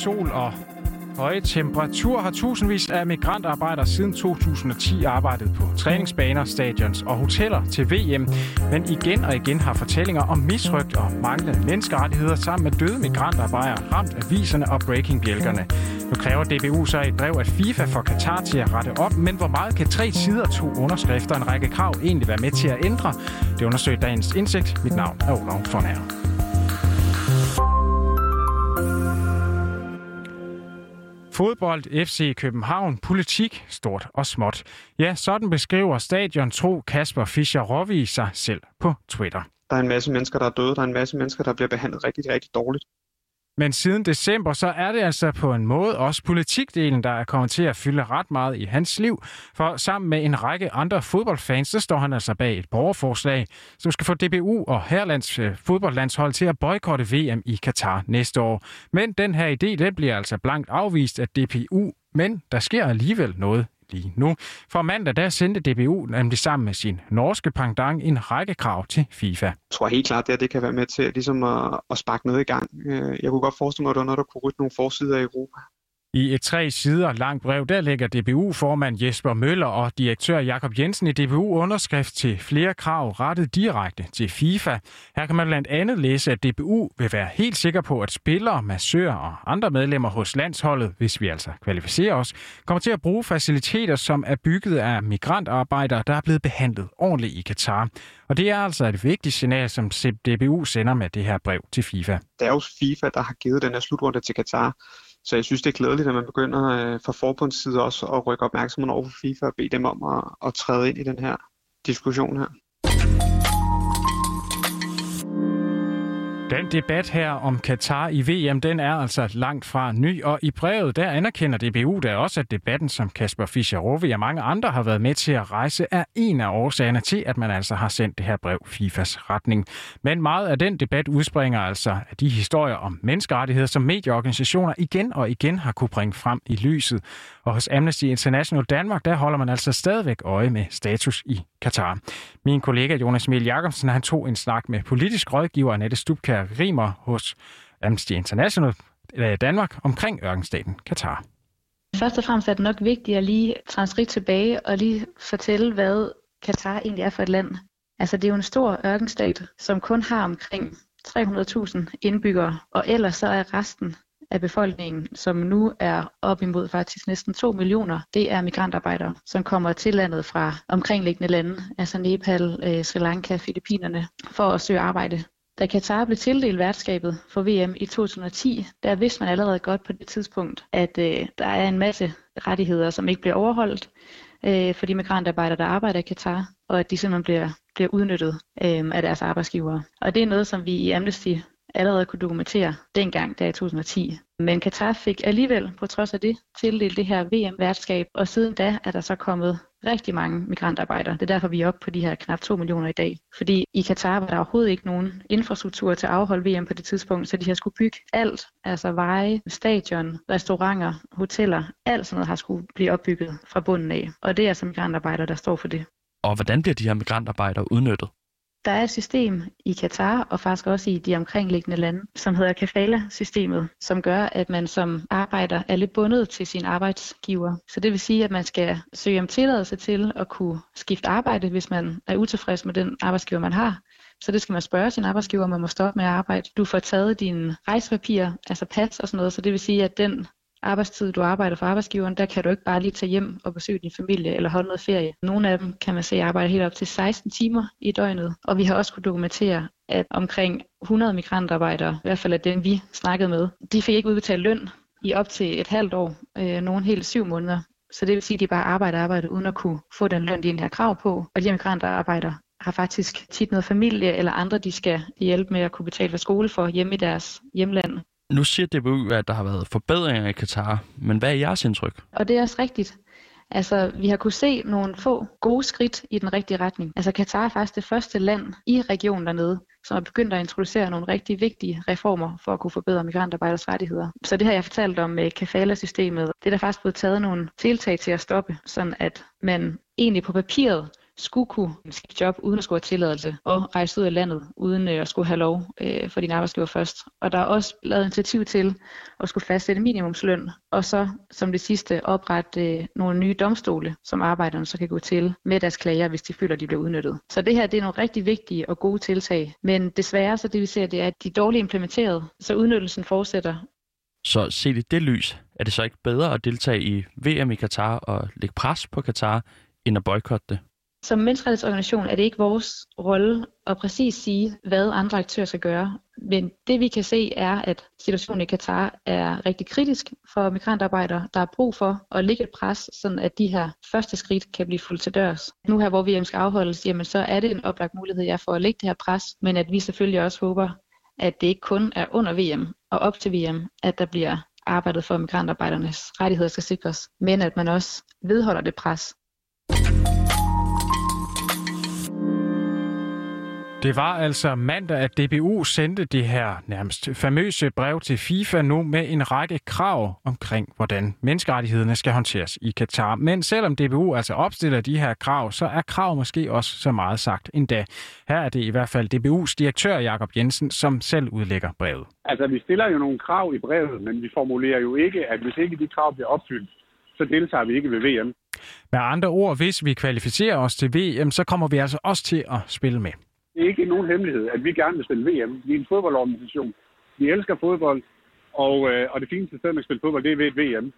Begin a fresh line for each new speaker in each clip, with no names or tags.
sol og høje temperaturer har tusindvis af migrantarbejdere siden 2010 arbejdet på træningsbaner, stadions og hoteller til VM. Men igen og igen har fortællinger om misrygt og manglende menneskerettigheder sammen med døde migrantarbejdere ramt aviserne og breakingbjælkerne. Nu kræver DBU så et brev, at FIFA for Katar til at rette op, men hvor meget kan tre sider, to underskrifter og en række krav egentlig være med til at ændre? Det undersøger dagens indsigt. Mit navn er Olof von Herre. Fodbold, FC København, politik, stort og småt. Ja, sådan beskriver stadion tro Kasper Fischer Rovi sig selv på Twitter.
Der er en masse mennesker, der er døde. Der er en masse mennesker, der bliver behandlet rigtig, rigtig dårligt.
Men siden december, så er det altså på en måde også politikdelen, der er kommet til at fylde ret meget i hans liv. For sammen med en række andre fodboldfans, så står han altså bag et borgerforslag, som skal få DBU og Herlands øh, fodboldlandshold til at boykotte VM i Katar næste år. Men den her idé, den bliver altså blankt afvist af DPU, men der sker alligevel noget lige nu. For mandag der sendte DBU nemlig sammen med sin norske pangdang en række krav til FIFA. Jeg
tror helt klart, at det kan være med til ligesom at, at sparke noget i gang. Øh, jeg kunne godt forestille mig, at der var noget, der kunne rytte nogle forsider i Europa.
I et tre sider langt brev, der lægger DBU-formand Jesper Møller og direktør Jakob Jensen i DBU underskrift til flere krav rettet direkte til FIFA. Her kan man blandt andet læse, at DBU vil være helt sikker på, at spillere, massører og andre medlemmer hos landsholdet, hvis vi altså kvalificerer os, kommer til at bruge faciliteter, som er bygget af migrantarbejdere, der er blevet behandlet ordentligt i Katar. Og det er altså et vigtigt signal, som DBU sender med det her brev til FIFA.
Det er jo FIFA, der har givet den her slutrunde til Katar. Så jeg synes, det er glædeligt, at man begynder øh, fra forbundsside også at rykke opmærksomheden over for FIFA og bede dem om at, at træde ind i den her diskussion her.
Den debat her om Katar i VM, den er altså langt fra ny, og i brevet der anerkender DBU da også, at debatten, som Kasper Fischer Rovi og mange andre har været med til at rejse, er en af årsagerne til, at man altså har sendt det her brev FIFAs retning. Men meget af den debat udspringer altså af de historier om menneskerettigheder, som medieorganisationer igen og igen har kunne bringe frem i lyset. Og hos Amnesty International Danmark, der holder man altså stadigvæk øje med status i Katar. Min kollega Jonas Emil Jacobsen, han tog en snak med politisk rådgiver Annette Stubkær Rimer hos Amnesty International i Danmark omkring ørkenstaten Katar.
Først og fremmest er det nok vigtigt at lige transkriptere tilbage og lige fortælle, hvad Katar egentlig er for et land. Altså det er jo en stor ørkenstat, som kun har omkring 300.000 indbyggere, og ellers så er resten af befolkningen, som nu er op imod faktisk næsten 2 millioner, det er migrantarbejdere, som kommer til landet fra omkringliggende lande, altså Nepal, øh, Sri Lanka, Filippinerne, for at søge arbejde. Da Katar blev tildelt værtskabet for VM i 2010, der vidste man allerede godt på det tidspunkt, at øh, der er en masse rettigheder, som ikke bliver overholdt øh, for de migrantarbejdere, der arbejder i Katar, og at de simpelthen bliver, bliver udnyttet øh, af deres arbejdsgivere. Og det er noget, som vi i Amnesty allerede kunne dokumentere dengang, der i 2010. Men Katar fik alligevel, på trods af det, tildelt det her VM-værtskab, og siden da er der så kommet rigtig mange migrantarbejdere. Det er derfor, vi er oppe på de her knap 2 millioner i dag. Fordi i Katar var der overhovedet ikke nogen infrastruktur til at afholde VM på det tidspunkt, så de har skulle bygge alt, altså veje, stadion, restauranter, hoteller, alt sådan noget har skulle blive opbygget fra bunden af. Og det er altså migrantarbejdere, der står for det.
Og hvordan bliver de her migrantarbejdere udnyttet?
Der er et system i Katar og faktisk også i de omkringliggende lande, som hedder kafala-systemet, som gør, at man som arbejder er lidt bundet til sin arbejdsgiver. Så det vil sige, at man skal søge om tilladelse til at kunne skifte arbejde, hvis man er utilfreds med den arbejdsgiver, man har. Så det skal man spørge sin arbejdsgiver, om man må stoppe med at arbejde. Du får taget dine rejsepapirer, altså pas og sådan noget, så det vil sige, at den arbejdstid, du arbejder for arbejdsgiveren, der kan du ikke bare lige tage hjem og besøge din familie eller holde noget ferie. Nogle af dem kan man se arbejder helt op til 16 timer i døgnet, og vi har også kunne dokumentere, at omkring 100 migrantarbejdere, i hvert fald af dem vi snakkede med, de fik ikke udbetalt løn i op til et halvt år, øh, nogle helt syv måneder. Så det vil sige, at de bare arbejder og arbejder uden at kunne få den løn, de egentlig har krav på. Og de her migrantarbejdere har faktisk tit noget familie eller andre, de skal hjælpe med at kunne betale for skole for hjemme i deres hjemland.
Nu siger DBU, at der har været forbedringer i Katar, men hvad er jeres indtryk?
Og det er også rigtigt. Altså, vi har kunne se nogle få gode skridt i den rigtige retning. Altså, Katar er faktisk det første land i regionen dernede, som er begyndt at introducere nogle rigtig vigtige reformer for at kunne forbedre migrantarbejders rettigheder. Så det her, jeg fortalt om øh, med kafala-systemet. Det er der faktisk blevet taget nogle tiltag til at stoppe, sådan at man egentlig på papiret skulle kunne skifte job uden at skulle have tilladelse og rejse ud af landet uden øh, at skulle have lov øh, for din arbejdsgiver først. Og der er også lavet initiativ til at skulle fastsætte minimumsløn, og så som det sidste oprette øh, nogle nye domstole, som arbejderne så kan gå til med deres klager, hvis de føler, at de bliver udnyttet. Så det her det er nogle rigtig vigtige og gode tiltag, men desværre så det vi ser, det er, at de er dårligt implementeret, så udnyttelsen fortsætter,
så set i det lys, er det så ikke bedre at deltage i VM i Katar og lægge pres på Katar, end at boykotte det?
Som menneskerettighedsorganisation er det ikke vores rolle at præcis sige, hvad andre aktører skal gøre. Men det vi kan se er, at situationen i Katar er rigtig kritisk for migrantarbejdere. Der er brug for at lægge et pres, sådan at de her første skridt kan blive fuldt til dørs. Nu her, hvor VM skal afholdes, jamen så er det en oplagt mulighed jeg for at lægge det her pres, men at vi selvfølgelig også håber, at det ikke kun er under VM og op til VM, at der bliver arbejdet for, at migrantarbejdernes rettigheder skal sikres, men at man også vedholder det pres.
Det var altså mandag, at DBU sendte det her nærmest famøse brev til FIFA nu med en række krav omkring, hvordan menneskerettighederne skal håndteres i Katar. Men selvom DBU altså opstiller de her krav, så er krav måske også så meget sagt endda. Her er det i hvert fald DBU's direktør Jakob Jensen, som selv udlægger brevet.
Altså, vi stiller jo nogle krav i brevet, men vi formulerer jo ikke, at hvis ikke de krav bliver opfyldt, så deltager vi ikke ved VM.
Med andre ord, hvis vi kvalificerer os til VM, så kommer vi altså også til at spille med.
Det er ikke nogen hemmelighed, at vi gerne vil spille VM. Vi er en fodboldorganisation. Vi elsker fodbold, og, øh, og det fineste sted, man kan spille fodbold, det er ved et VM.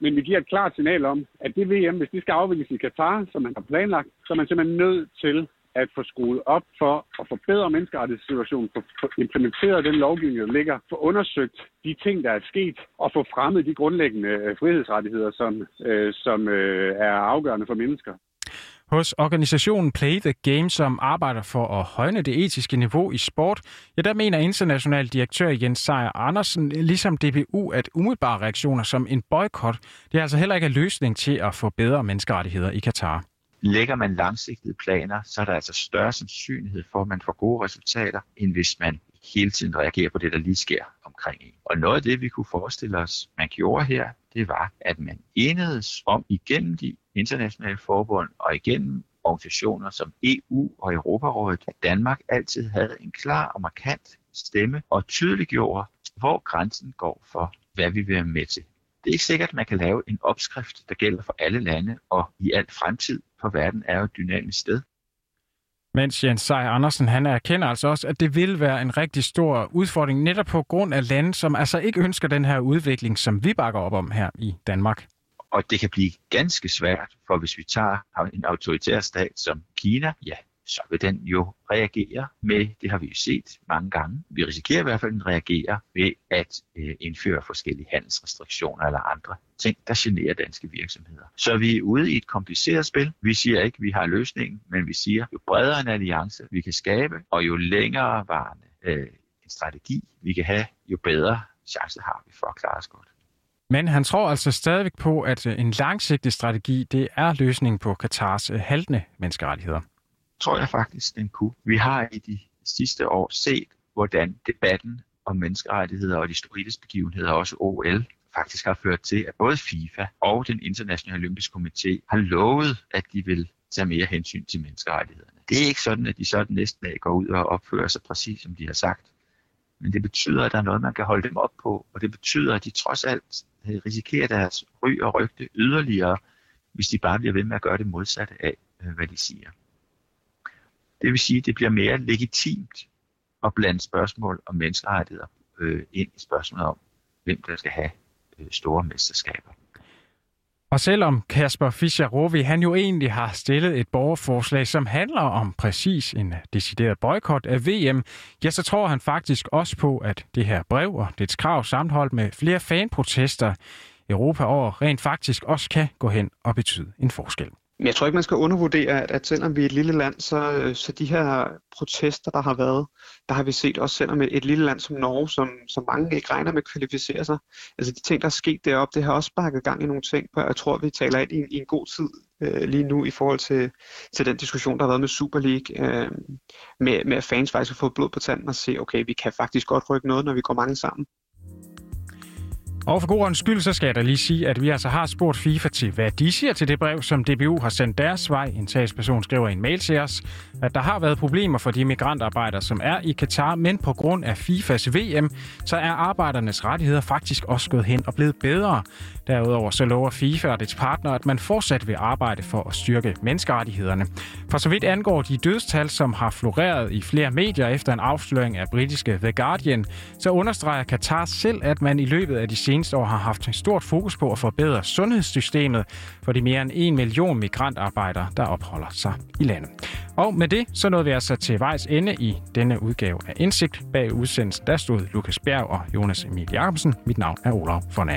Men vi giver et klart signal om, at det VM, hvis det skal afvikles i Katar, som man har planlagt, så er man simpelthen nødt til at få skruet op for at forbedre menneskerettighedssituationen, få implementeret den lovgivning, der ligger, få undersøgt de ting, der er sket, og få fremmet de grundlæggende øh, frihedsrettigheder, som, øh, som øh, er afgørende for mennesker.
Hos organisationen Play the Game, som arbejder for at højne det etiske niveau i sport, ja, der mener international direktør Jens Sejer Andersen, ligesom DBU, at umiddelbare reaktioner som en boykot, det er altså heller ikke en løsning til at få bedre menneskerettigheder i Katar.
Lægger man langsigtede planer, så er der altså større sandsynlighed for, at man får gode resultater, end hvis man hele tiden reagerer på det, der lige sker omkring en. Og noget af det, vi kunne forestille os, man gjorde her, det var, at man enedes om igennem de internationale forbund og igennem organisationer som EU og Europarådet, at Danmark altid havde en klar og markant stemme og tydeliggjorde, hvor grænsen går for, hvad vi vil være med til. Det er ikke sikkert, at man kan lave en opskrift, der gælder for alle lande og i al fremtid, for verden er jo et dynamisk sted.
Mens Jens Seier Andersen, han erkender altså også, at det vil være en rigtig stor udfordring, netop på grund af lande, som altså ikke ønsker den her udvikling, som vi bakker op om her i Danmark.
Og det kan blive ganske svært, for hvis vi tager en autoritær stat som Kina, ja, så vil den jo reagere med, det har vi jo set mange gange, vi risikerer i hvert fald, at den reagerer ved at øh, indføre forskellige handelsrestriktioner eller andre ting, der generer danske virksomheder. Så vi er ude i et kompliceret spil. Vi siger ikke, at vi har løsningen, men vi siger, jo bredere en alliance vi kan skabe, og jo længere varende øh, en strategi vi kan have, jo bedre chance har vi for at klare os godt.
Men han tror altså stadigvæk på, at øh, en langsigtet strategi, det er løsningen på Katars øh, haltende menneskerettigheder
tror jeg faktisk, den kunne. Vi har i de sidste år set, hvordan debatten om menneskerettigheder og de store begivenheder, også OL, faktisk har ført til, at både FIFA og den internationale olympiske komité har lovet, at de vil tage mere hensyn til menneskerettighederne. Det er ikke sådan, at de så den næste dag går ud og opfører sig præcis, som de har sagt. Men det betyder, at der er noget, man kan holde dem op på, og det betyder, at de trods alt øh, risikerer deres ry og rygte yderligere, hvis de bare bliver ved med at gøre det modsatte af, øh, hvad de siger. Det vil sige, at det bliver mere legitimt at blande spørgsmål om menneskerettigheder øh, ind i spørgsmålet om, hvem der skal have øh, store mesterskaber.
Og selvom Kasper fischer rovi han jo egentlig har stillet et borgerforslag, som handler om præcis en decideret boykot af VM, ja, så tror han faktisk også på, at det her brev og dets krav sammenholdt med flere fanprotester Europa over rent faktisk også kan gå hen og betyde en forskel.
Men jeg tror ikke, man skal undervurdere, at, at selvom vi er et lille land, så, øh, så de her protester, der har været, der har vi set også selvom et, et lille land som Norge, som, som mange ikke regner med kvalificerer sig. Altså de ting, der er sket deroppe, det har også bakket gang i nogle ting, og jeg tror, vi taler ind i, i en god tid øh, lige nu i forhold til, til den diskussion, der har været med Super League, øh, med, med at fans faktisk har fået blod på tanden og se, okay, vi kan faktisk godt rykke noget, når vi går mange sammen.
Og for god skyld, så skal jeg da lige sige, at vi altså har spurgt FIFA til, hvad de siger til det brev, som DBU har sendt deres vej. En talsperson skriver i en mail til os, at der har været problemer for de migrantarbejdere, som er i Katar, men på grund af FIFAs VM, så er arbejdernes rettigheder faktisk også gået hen og blevet bedre. Derudover så lover FIFA og dets partner, at man fortsat vil arbejde for at styrke menneskerettighederne. For så vidt angår de dødstal, som har floreret i flere medier efter en afsløring af britiske The Guardian, så understreger Katar selv, at man i løbet af de seneste år har haft et stort fokus på at forbedre sundhedssystemet for de mere end en million migrantarbejdere, der opholder sig i landet. Og med det, så nåede vi altså til vejs ende i denne udgave af Indsigt. Bag udsendelsen, der stod Lukas Bjerg og Jonas Emil Jacobsen. Mit navn er Olaf von